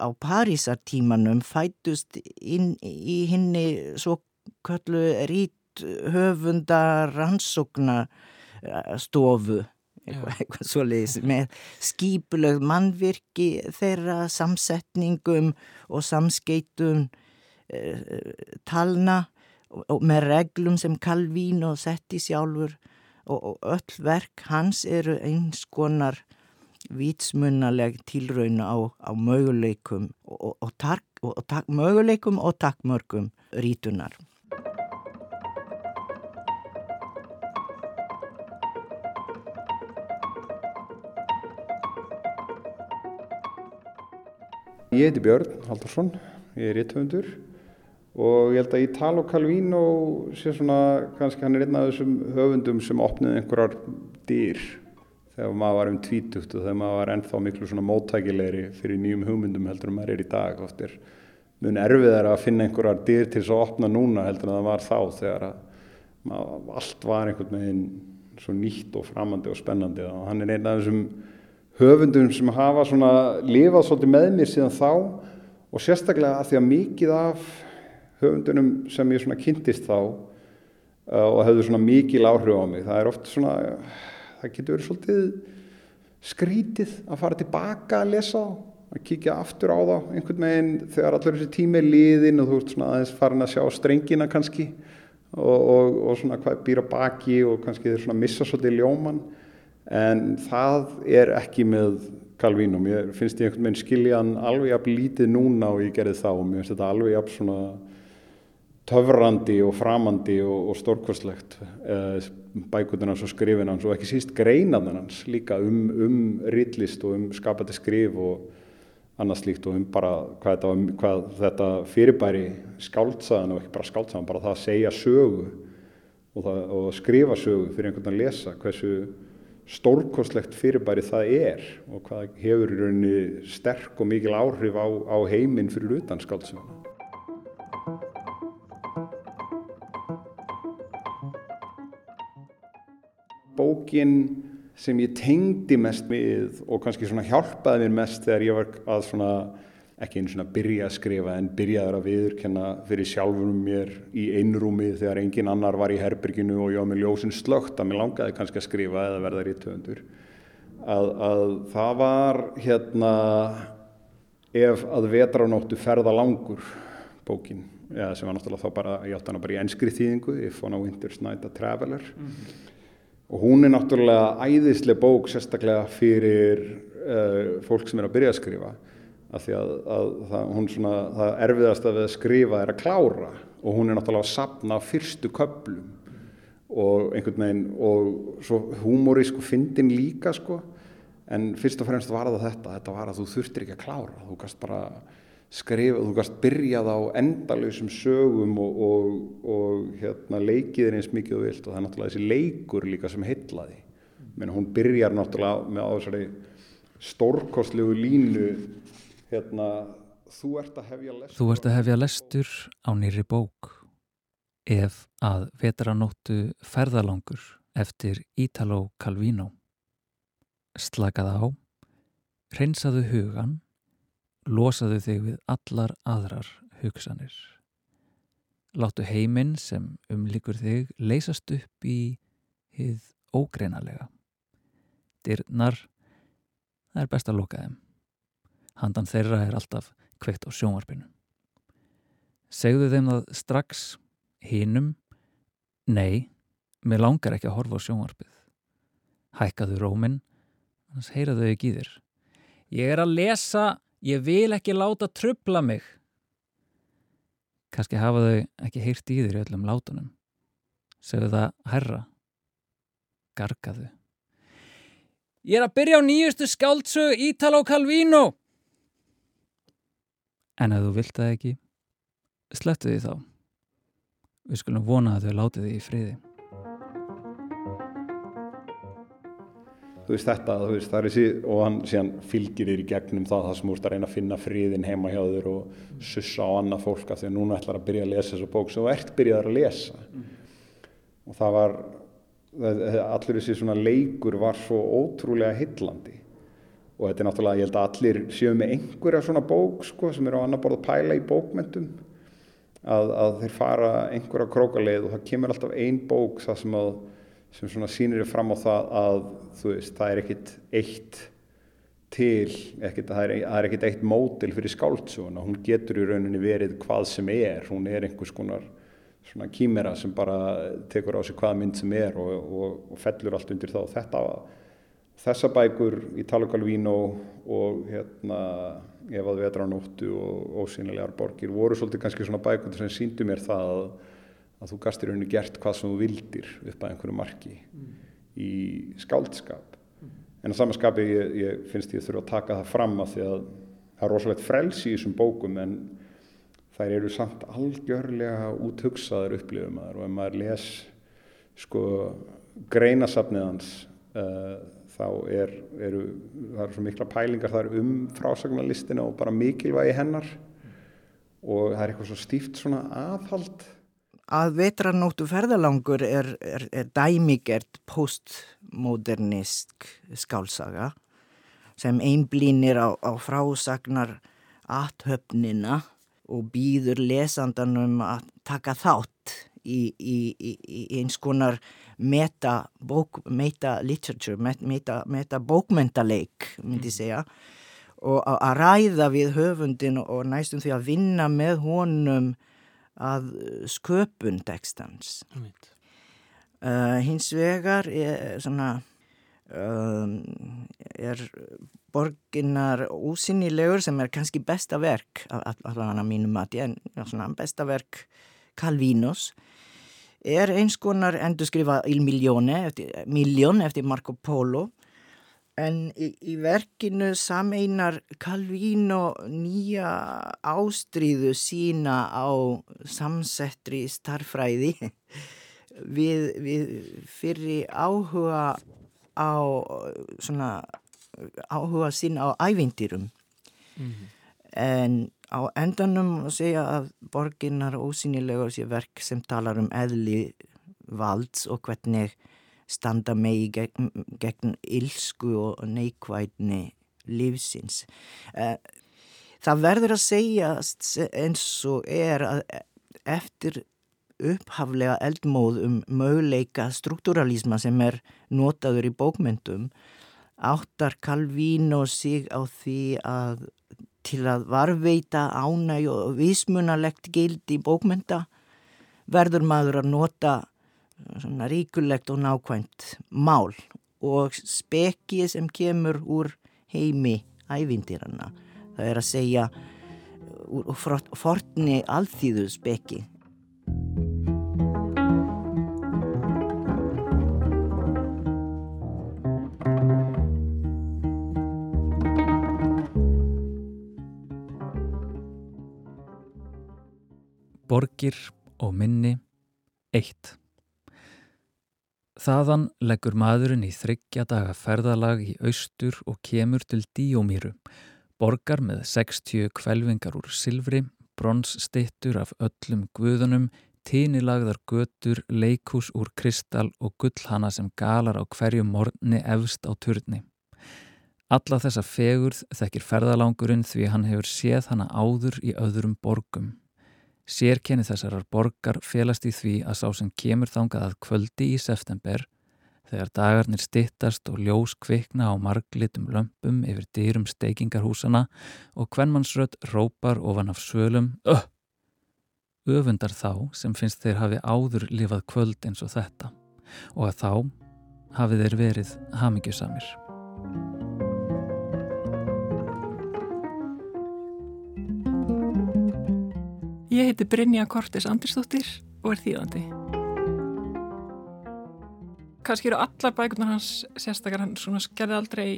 á Parísartímanum fætust inn í hinni svo köllu rít höfunda rannsókna stofu eitthvað, eitthvað svo leiðis með skípulög mannvirki þeirra samsetningum og samskeitum eh, talna og, með reglum sem Calvín og setti sjálfur og, og öll verk hans eru eins konar vitsmunnaleg tilraun á, á möguleikum og, og, tak, og tak, möguleikum og takkmörgum rítunar. Ég heiti Björn Haldarsson, ég er réttöfundur og ég held að Italo Calvino sé svona, kannski hann er einn af þessum höfundum sem opniði einhverjar dýr þegar maður var um tvítugt og þegar maður var ennþá miklu svona móttækilegri fyrir nýjum hugmyndum heldur en maður er í dag. Oft er mun erfiðar að finna einhverjar dýr til þess að opna núna heldur en það var þá þegar maður, allt var einhvern veginn svo nýtt og framandi og spennandi og hann er einn af þessum höfundum sem hafa svona lifað svolítið með mér síðan þá og sérstaklega að því að mikið af höfundunum sem ég svona kynntist þá uh, og hefðu svona mikil áhrif á mig það er oft svona það getur verið svolítið skrítið að fara tilbaka að lesa að kíkja aftur á þá einhvern veginn þegar allir þessi tími er liðin og þú ert svona aðeins farin að sjá strengina kannski og, og, og svona hvað býra baki og kannski þeir svona missa svolítið ljóman en það er ekki með Calvino, mér finnst ég einhvern veginn skilja hann alveg jafn lítið núna og ég gerði þá. Og mér finnst þetta alveg jafn svona töfrandi og framandi og, og stórkostlegt eh, bækutinn hans og skrifin hans og ekki síst greinaðan hans líka um, um rillist og um skapandi skrif og annað slíkt og um bara hvað þetta, hvað þetta fyrirbæri skáltsaðan og ekki bara skáltsaðan, bara það að segja sögu og, það, og skrifa sögu fyrir einhvern veginn að lesa hversu stórkostlegt fyrirbæri það er og hvað hefur í rauninni sterk og mikil áhrif á, á heiminn fyrir utan skáltsöguna. Bókin sem ég tengdi mest við og kannski hjálpaði mér mest þegar ég var að svona ekki einu svona byrja að skrifa en byrjaður að viðurkenna fyrir sjálfurum mér í einrúmi þegar engin annar var í herberginu og ég var með ljósin slögt að mér langaði kannski að skrifa eða verða rítöfundur að, að það var hérna ef að vetranóttu ferða langur bókin ja, sem var náttúrulega þá bara, ég átti hana bara í enskri þýðingu If on a Winter's Night a Traveler. Mm -hmm. og hún er náttúrulega æðislega bók sérstaklega fyrir uh, fólk sem er að byrja að skrifa af því að, að það, svona, það erfiðast að við skrifa er að klára og hún er náttúrulega að sapna fyrstu köplum og einhvern veginn og svo humorísku fyndin líka sko. En fyrst og fremst var það þetta, þetta var að þú þurftir ekki að klára, þú gæst bara skrifa, þú gæst byrjað á endalösum sögum og, og, og hérna, leikið er eins mikið og vilt. Og það er náttúrulega þessi leikur líka sem heitlaði, menn hún byrjar náttúrulega með á þessari stórkostlegu línu hérna, þú ert að hefja lestur Þú ert að hefja lestur á nýri bók. Ef að veteranóttu ferðalangur eftir Ítalo Calvino. Slakaða á reynsaðu hugan losaðu þig við allar aðrar hugsanir. Láttu heiminn sem umlikur þig leysast upp í hið ógreinalega. Dyrnar það er best að loka þeim handan þeirra er alltaf kveikt á sjónvarpinu. Segðu þeim það strax hinnum, nei, mér langar ekki að horfa á sjónvarpið. Hækkaðu róminn, annars heyraðu ekki í þér. Ég er að lesa, ég vil ekki láta trubla mig. Kanski hafa þau ekki heyrt í þér í öllum látunum. Segðu það herra gargaðu. Ég er að byrja á nýjustu skáldsög Ítalo Calvino! En ef þú vilt það ekki, slettu því þá. Við skulum vona að þau láti því í friði. þú veist þetta, þú veist, það er þessi og hann síðan fylgir þér í gegnum það það sem ert að reyna að finna friðin heima hjá þér og sussa á annað fólk af því að núna ætlar að byrja að lesa þessu bók sem þú ert byrjaðar að lesa mm. og það var allir þessi svona leikur var svo ótrúlega hillandi og þetta er náttúrulega, ég held að allir séu með einhverja svona bók sko sem eru á annar borð að pæla í bókmyndum að, að þeir fara einhverja krókaleið og það kemur alltaf ein bók það sem að sem svona sýnir þér fram á það að þú veist, það er ekkit eitt til, ekkit, það, er, það er ekkit eitt mótil fyrir skáldsuguna, hún getur í rauninni verið hvað sem er, hún er einhvers konar svona kýmera sem bara tekur á sig hvaða mynd sem er og, og, og fellur allt undir þá. Þetta þessa bækur í Talukalvín og, hérna ef að vetranóttu og ósýnilegar borgir voru svolítið kannski svona bækur sem síndu mér það að að þú gastir rauninni gert hvað sem þú vildir upp að einhverju marki mm. í skáldskap mm. en á samanskapi ég, ég finnst ég þurfa að taka það fram að því að það er rosalegt frelsi í þessum bókum en þær eru samt algjörlega úthugsaður upplifum og ef maður les sko greinasafniðans uh, eh, þá er, eru, það eru svo mikla pælingar þar um frásagnarlistina og bara mikilvægi hennar. Og það er eitthvað svo stíft svona aðhald. Að vetranóttu ferðalangur er, er, er dæmigert postmodernisk skálsaga sem einblínir á, á frásagnar aðhöfnina og býður lesandanum að taka þátt í, í, í, í eins konar meta, bók, meta literature, meta, meta bókmentaleik myndi mm. segja. Og að ræða við höfundin og næstum því að vinna með honum að sköpun tekstans uh, hins vegar er, svona, uh, er borginnar úsynnilegur sem er kannski besta verk allavega mínum að ég er besta verk Calvinos er eins konar endur skrifa Il Milione eftir, Miljón eftir Marco Polo En í, í verkinu sameinar Calvino nýja ástríðu sína á samsettri starfræði við, við fyrir áhuga á svona áhuga sína á ævindýrum. Mm -hmm. En á endanum segja að borginnar ósynilega sé verk sem talar um eðli valds og hvernig standa megi gegn, gegn ilsku og neikvætni lífsins. Eh, það verður að segja eins og er að eftir upphaflega eldmóð um möguleika struktúralísma sem er notaður í bókmyndum áttar Calvín og sig á því að til að varveita ánæg og vísmunalegt gild í bókmynda verður maður að nota svona ríkulegt og nákvæmt mál og spekið sem kemur úr heimi ævindiranna. Það er að segja úr fortni alþýðu speki. Borgir og minni eitt Þaðan leggur maðurinn í þryggja daga ferðalag í austur og kemur til Díómíru, borgar með 60 kvelvingar úr silfri, bronsstittur af öllum guðunum, tínilagðar götur, leikús úr kristal og gullhana sem galar á hverju morni efst á turni. Alla þessa fegurð þekkir ferðalangurinn því hann hefur séð hana áður í öðrum borgum. Sérkenni þessarar borgar felast í því að sá sem kemur þangað að kvöldi í september þegar dagarnir stittast og ljós kvikna á marglitum lömpum yfir dýrum steikingarhúsana og hvernmannsrött rópar ofan af svölum Öh! Öfundar þá sem finnst þeir hafi áður lifað kvöld eins og þetta og að þá hafi þeir verið hamingjusamir. Ég heiti Brynja Kortes Andersdóttir og er þýðandi. kannski eru allar bækunar hans sérstakar, hann svona skerði aldrei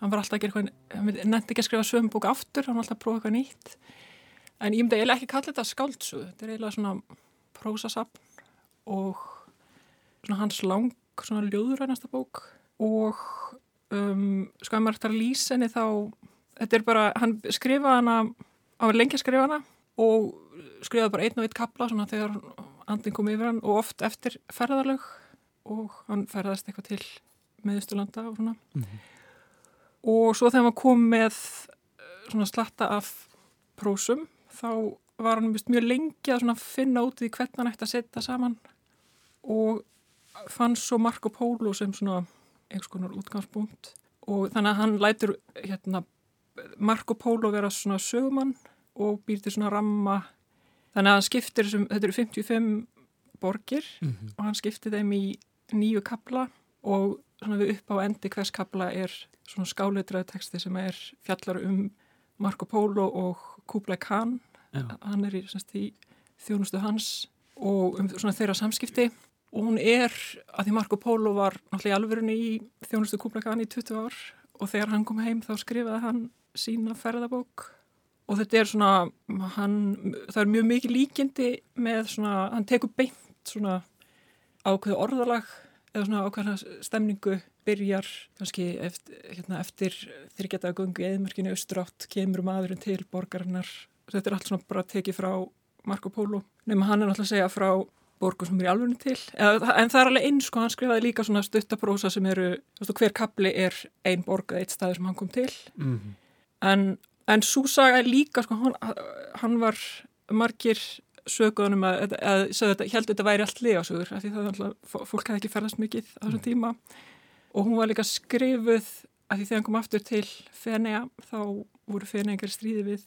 hann var alltaf að gera eitthvað hann nefndi ekki að skrifa sögum bók aftur, hann var alltaf að prófa eitthvað nýtt. En ég myndi eiginlega ekki kalla þetta skáltsu þetta er eiginlega svona prósasapn og svona hans lang svona ljóðurænasta bók. Og um, sko að maður eftir að lýsa henni þá þetta er bara, hann skrifaði hana á lengi að skrifa hana og skrifaði bara einn og einn kapla svona þegar andin kom yfir hann og oft eftir ferðarlög og hann ferðast eitthvað til meðustulanda og svona mm -hmm. og svo þegar maður kom með svona slatta af prósum þá var hann mjög lengi að finna út í hvernig hann ætti að setja saman og fann svo Marco Polo sem svona einhvers konar útgangspunkt og þannig að hann lætur hérna, Marco Polo vera svona sögumann og býr til svona ramma þannig að hann skiptir þessum, þetta eru 55 borgir mm -hmm. og hann skiptir þeim í nýju kabla og við upp á endi hvers kabla er svona skáleitraði texti sem er fjallar um Marco Polo og Kublai Khan Já. hann er í, semst, í þjónustu hans og um svona þeirra samskipti og hún er að því Marco Polo var náttúrulega í alverðinu í þjónustu Kublai Khan í 20 ár og þegar hann kom heim þá skrifaði hann sína ferðabók og þetta er svona hann, það er mjög mikið líkindi með svona, hann tekur beint svona ákveðu orðalag eða svona ákveðna stemningu byrjar kannski eftir, hérna, eftir þryggjataða gungu eðmörkinu austrátt kemur maðurinn til borgarinnar. Þetta er allt svona bara tekið frá Marco Polo nema hann er náttúrulega að segja frá borgum sem er í alveg til. Eða, en það er alveg eins sko, hann skrifaði líka svona stuttaprósa sem eru, þú veist, hver kapli er ein borg eða eitt staður sem hann kom til. Mm -hmm. en, en svo saga er líka sko, hann, hann var margir söguðunum að, að, að, heldur þetta væri allt legasögur af því það er alltaf, fólk hefði ekki ferðast mikið á þessum mm. tíma og hún var líka skrifuð af því þegar hann kom aftur til Fenea þá voru Feneingar stríði við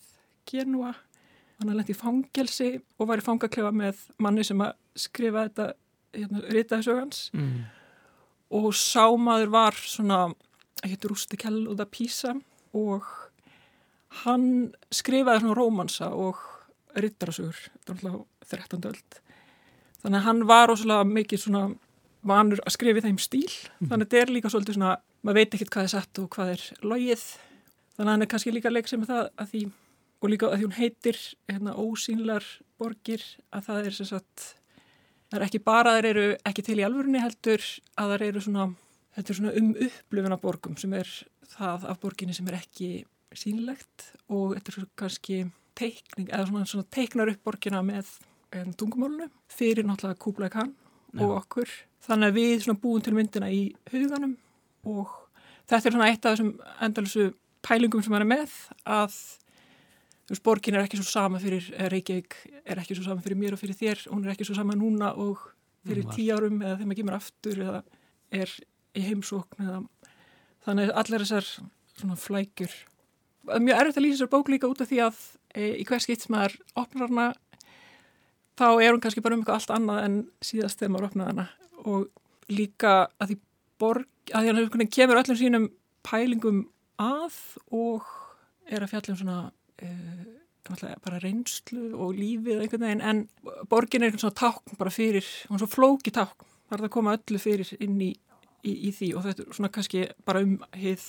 Genua hann hafði lendið í fangelsi og var í fangaklefa með manni sem að skrifa þetta hérna, ritaði sögans mm. og sámaður var svona, héttur Rústi Kell og það Písa og hann skrifaði svona rómansa og rittarasugur, þetta var alltaf 13. öld. Þannig að hann var óslulega mikið svona vanur að skrifa í þeim stíl, mm. þannig að þetta er líka svolítið svona, maður veit ekkert hvað er sett og hvað er logið, þannig að hann er kannski líka leiksið með það að því, og líka að því hún heitir hérna ósýnlar borgir, að það er sem sagt, það er ekki bara að þeir eru ekki til í alvörunni heldur, að það eru svona, þetta er svona um upplöfuna borgum sem er það af borginni sem er ekki sínlegt og þetta er kannski teikning, eða svona, svona teiknar upp borgina með um, tungumálunu fyrir náttúrulega Kublai Khan Já. og okkur. Þannig að við svona búum til myndina í huganum og þetta er svona eitt af þessum endalsu pælingum sem hann er með að þú veist, borgin er ekki svo sama fyrir Reykjavík, er ekki svo sama fyrir mér og fyrir þér, hún er ekki svo sama núna og fyrir tíu árum eða þegar maður kemur aftur eða er í heimsókn eða þannig að allar þessar svona flækjur mjög erfitt að lýsa þessar bók líka út af því að e, í hver skipt sem maður opnar hana þá er hún kannski bara um eitthvað allt annað en síðast þegar maður opnar hana. Og líka að því borg, að því hann kemur öllum sínum pælingum að og er að fjalla um svona e, bara reynslu og lífið einhvern veginn en borgin er einhvern svona tákn bara fyrir, hún er svo flóki tákn þar það koma öllu fyrir inn í, í, í því. Og þetta er svona kannski bara um hið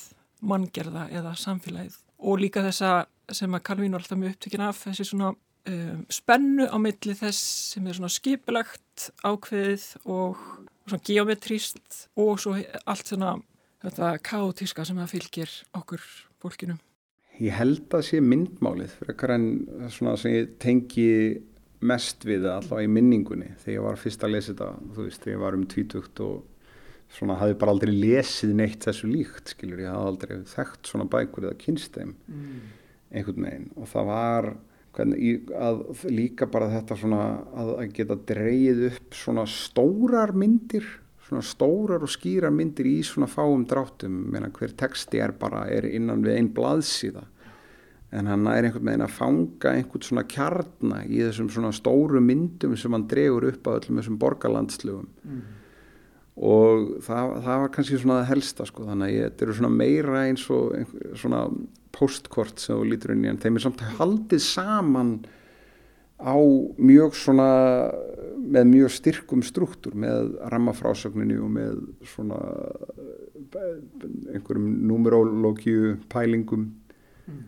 manngerða eða samfélagið og líka þessa sem að Calvin var alltaf mjög upptökin af þessi svona um, spennu á milli þess sem er svona skipilagt ákveðið og svona geometríst og svo allt svona þetta kátíska sem það fylgir okkur fólkinu. Ég held að sé myndmálið fyrir ekkar en svona sem ég tengi mest við allavega í minningunni þegar ég var fyrst að lesa þetta, þú veist, þegar ég var um 20 og svona hafði bara aldrei lesið neitt þessu líkt skilur, ég hafði aldrei þekkt svona bækur eða kynsteim mm. einhvern veginn. Og það var hvernig, að líka bara þetta svona að, að geta dreyið upp svona stórar myndir svona stórar og skýrar myndir í svona fáum dráttum, meina hver texti er bara, er innan við einn blaðsíða. En hann er einhvern veginn að fanga einhvern svona kjarnar í þessum svona stóru myndum sem hann dregur upp á öllum þessum borgarlandslögum. Mm og það, það var kannski svona það helsta sko þannig að þetta eru svona meira eins og svona postkort sem þú lítur inn í en þeim er samt haldið saman á mjög svona með mjög styrkum struktúr með rammafrásögninu og með svona einhverjum numerológíu pælingum mm.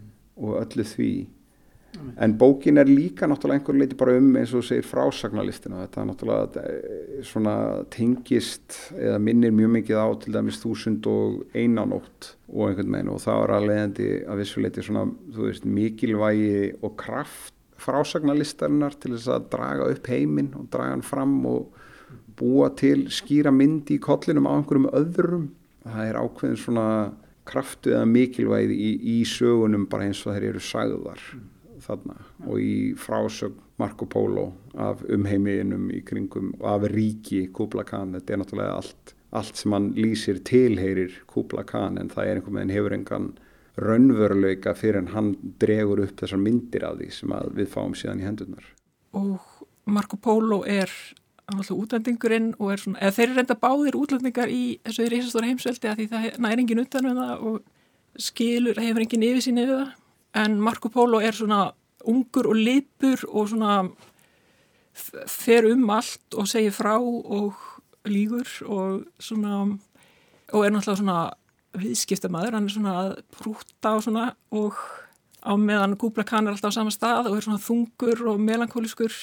og öllu því. En bókin er líka náttúrulega einhver leiti bara um eins og segir frásagnalistina þetta náttúrulega eh, svona tengist eða minnir mjög mikið á til dæmis þúsund og einanótt og einhvern veginn. Og það er að leiðandi að vissuleiti svona veist mikilvægi og kraft frásagnalistarinnar til þess að draga upp heiminn og draga hann fram og búa til skýra myndi í kollinum á einhverjum öðrum. Það er ákveðin svona kraftu eða mikilvægi í, í sögunum bara eins og þeir eru sagðar þarna og í frásögn Marco Polo af umheimiðinum í kringum og af ríki Kubla Khan, þetta er náttúrulega allt, allt sem hann lýsir tilheyrir Kubla Khan en það er einhvern veginn hefur engan raunveruleika fyrir en hann dregur upp þessar myndir af því sem við fáum síðan í hendurnar. Og Marco Polo er alltaf útlendingurinn og er svona, eða þeir eru reynda báðir útlendingar í þessu reysastóra heimsveldi að því það næri engin utanum það og skilur, hefur engin yfir sín yfir það en Marco Polo er svona ungur og lipur og svona fer um allt og segir frá og lígur og svona og er náttúrulega svona viðskiptamæður, hann er svona að prúta og svona og á meðan Kubla Khan er alltaf á sama stað og er svona þungur og melankóliskur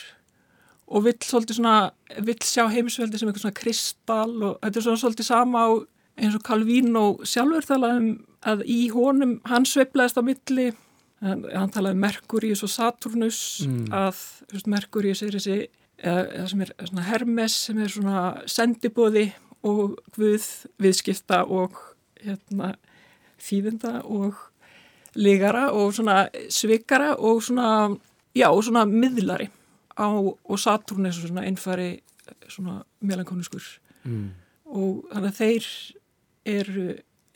og vill svolítið svona, vill sjá heimisveldi sem eitthvað svona kristal og þetta er svona svolítið sama á eins og Calvino sjálfur talaði um að í honum hann sveiplaðist á milli hann, hann talaði um Merkurius og Saturnus mm. að veist, Merkurius er þessi eða, sem er svona Hermes sem er svona sendibóði og Guð viðskipta og hérna þýðinda og ligara og svona svikara og svona, já, og svona miðlari á, og Saturn er svona einfari svona melankóniskur mm. og þannig að þeir eru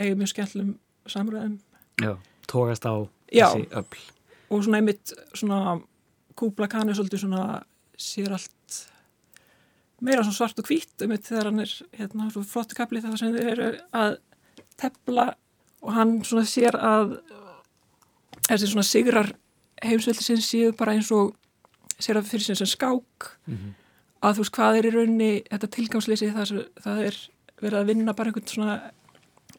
eiga mjög skemmtlum samræðum Já, tókast á þessi öll og svona einmitt svona Kubla Khan er svolítið svona sér allt meira svona svart og hvít þetta þegar hann er hérna flottu kapli þegar sem þeir eru að tepla og hann svona sér að þessi svona sigrar heimsveldi sinn séu bara eins og sér að fyrir sem skák. Mm -hmm. að þú veist hvað er í raunni þetta tilgangsleysi það, það er verið að vinna bara einhvern svona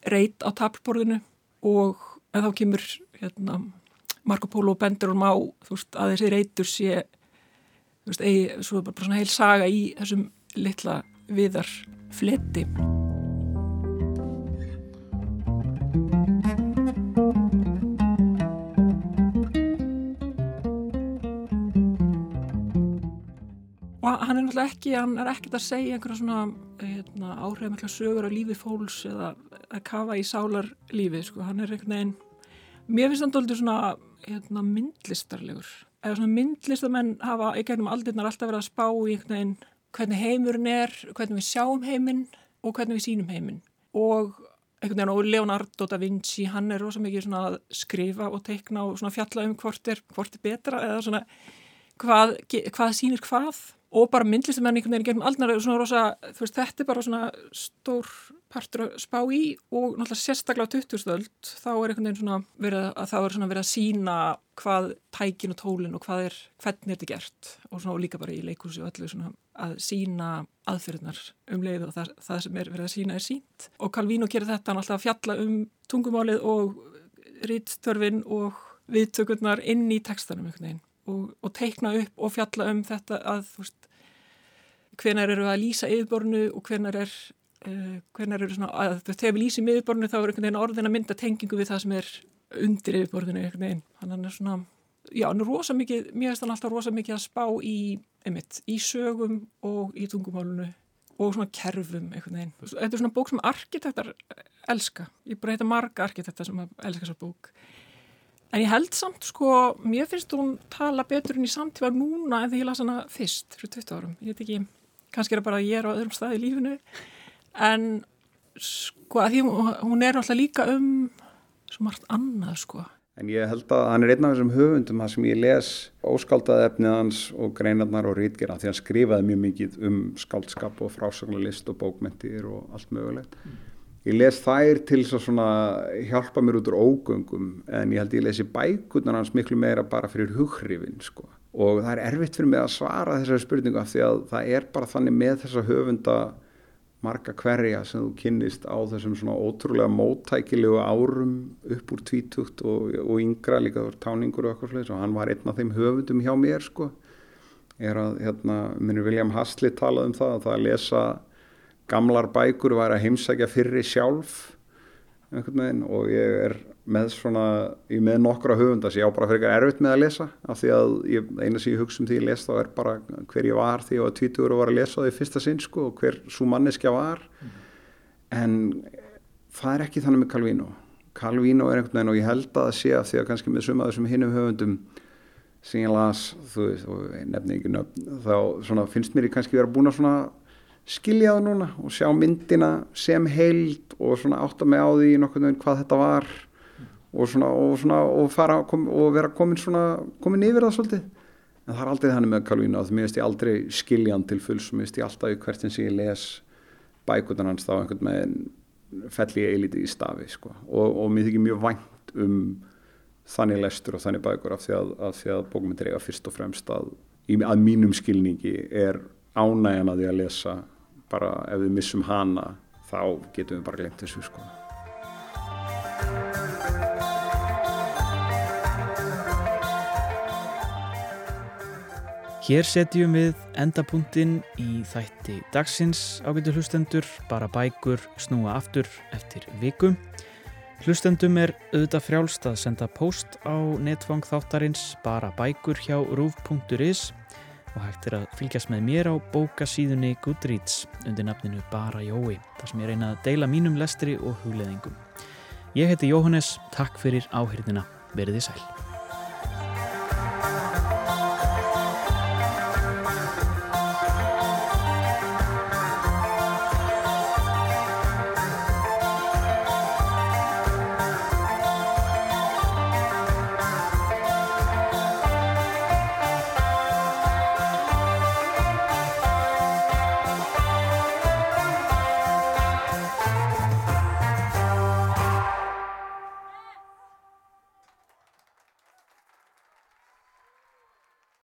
reit á tablborðinu og en þá kemur hérna, Marco Polo bendur um á veist, að þessi reitur sé veist, eigi, svo bara svona heil saga í þessum litla viðar fleti hann er náttúrulega ekki, hann er ekkert að segja einhverja svona hérna, áhrifmækla sögur á lífi fólks eða að kafa í sálar lífi, sko, hann er einhvern veginn, mér finnst doldið svona hérna, myndlistarlegur. Eða svona myndlistamenn hafa í gegnum aldirnar alltaf verið að spá í einhvern veginn hvernig heimurinn er, hvernig við sjáum heiminn og hvernig við sínum heiminn. Og einhvern veginn og Leonardo da Vinci, hann er rosa mikið svona að skrifa og teikna og svona fjalla um hvort er, hvort er betra eða svona hvað, hvað sínir hvað. Og bara myndlistamenn einhvern veginn gegnum aldnar svona rosa, þú veist, þetta er bara svona stór partur að spá í og náttúrulega sérstaklega á 2000-öld þá er einhvern veginn svona verið að þá er svona verið að sína hvað tækin og tólin og hvað er, hvernig er þetta gert. Og svona og líka bara í leikúsi og öllu svona að sína aðferðnar um leið og það, það sem er verið að sína er sínt og Calvino gerir þetta alltaf að fjalla um tungumálið og rítstörfin og viðtökurnar inn í textanum einhvern veginn. Og, og teikna upp og fjalla um þetta að þú veist hvenar eru að lýsa yfirbornu og hvenar er uh, hvenar eru svona að þegar við lýsum yfirbornu þá er einhvern veginn orðin að mynda tengingu við það sem er undir yfirborðinu einhvern veginn hann er svona, já hann er rosa mikið mér finnst hann alltaf rosa mikið að spá í einmitt, í sögum og í tungumálunu og svona kerfum einhvern veginn, þetta er svona bók sem arkitektar elska, ég bara heita marga arkitektar sem elska þessa bók En ég held samt sko, mér finnst hún tala betur en í samtífa núna en þegar ég las hana fyrst fyrir 20 árum. Ég veit ekki, kannski er það bara að ég er á öðrum stað í lífinu. En sko, að því hún er alltaf líka um svo margt annað sko. En ég held að hann er einn af þessum höfundum að sem ég les óskáldaði efnið hans og greinarnar og rítgerna því hann skrifaði mjög mikið um skáldskap og frásaglalist og bókmentir og allt mögulegt. Mm. ég les þær til að svona hjálpa mér út úr ógöngum en ég held ég lesi bækurnar hans miklu meira bara fyrir hughrifin sko. og það er erfitt fyrir mig að svara þessari spurningu af því að það er bara þannig með þessa höfunda marga hverja sem þú kynnist á þessum svona ótrúlega móttækilegu árum upp úr tvítugt og, og yngra líka táningur og eitthvað slúðis og hann var einn af þeim höfundum hjá mér sko. Er að, hérna, minnur William Haslett talað um það að það að lesa gamlar bækur var að heimsækja fyrri sjálf veginn, og ég er með svona, ég með nokkra höfunda sem ég á bara fyrir eitthvað erfitt með að lesa af því að ég, eina sem ég hugsa um því ég les þá er bara hver ég var því ég var 20 og var að lesa það í fyrsta sinn sko og hver svo manneskja var mm. en það er ekki þannig með Calvino Calvino er einhvern veginn og ég held að það sé af því að kannski með suma þessum hinnum höfundum sem ég las, þú veist, og nefni ekki nöfn, þá svona, finnst mér ég kannski vera búin að svona skilja það núna og sjá myndina sem heild og svona átta mig á því nokkur veginn hvað þetta var og svona og, svona, og, kom, og vera komin komin yfir það svolítið en það er aldrei þannig með Calvino að mér veist ég aldrei skiljan til fulls og mér veist ég alltaf í hvert eins og ég les bækutan hans þá einhvern veginn fell ég eilítið í stafi sko. og, mér þykir mjög vænt um þannig lestur og þannig bækur af því að, að bókmyndir eiga fyrst og fremst að, að mínum skilningi er ánægjan að því að lesa bara ef við missum hana þá getum við bara glemt þessu sko. Hér setjum við endapunktinn í þætti dagsins ágættu hlustendur, bara bækur snúa aftur eftir viku. Hlustendum er auðvitað frjálst að senda post á netfang þáttarins bara bækur hjá rúf.is og hægt er að fylgjast með mér á bókasíðunni Goodreads undir nafninu Bara Jói þar sem ég reyna að deila mínum lestri og hugleðingum. Ég heiti Jóhannes, takk fyrir áhyrðina, verið í sæl.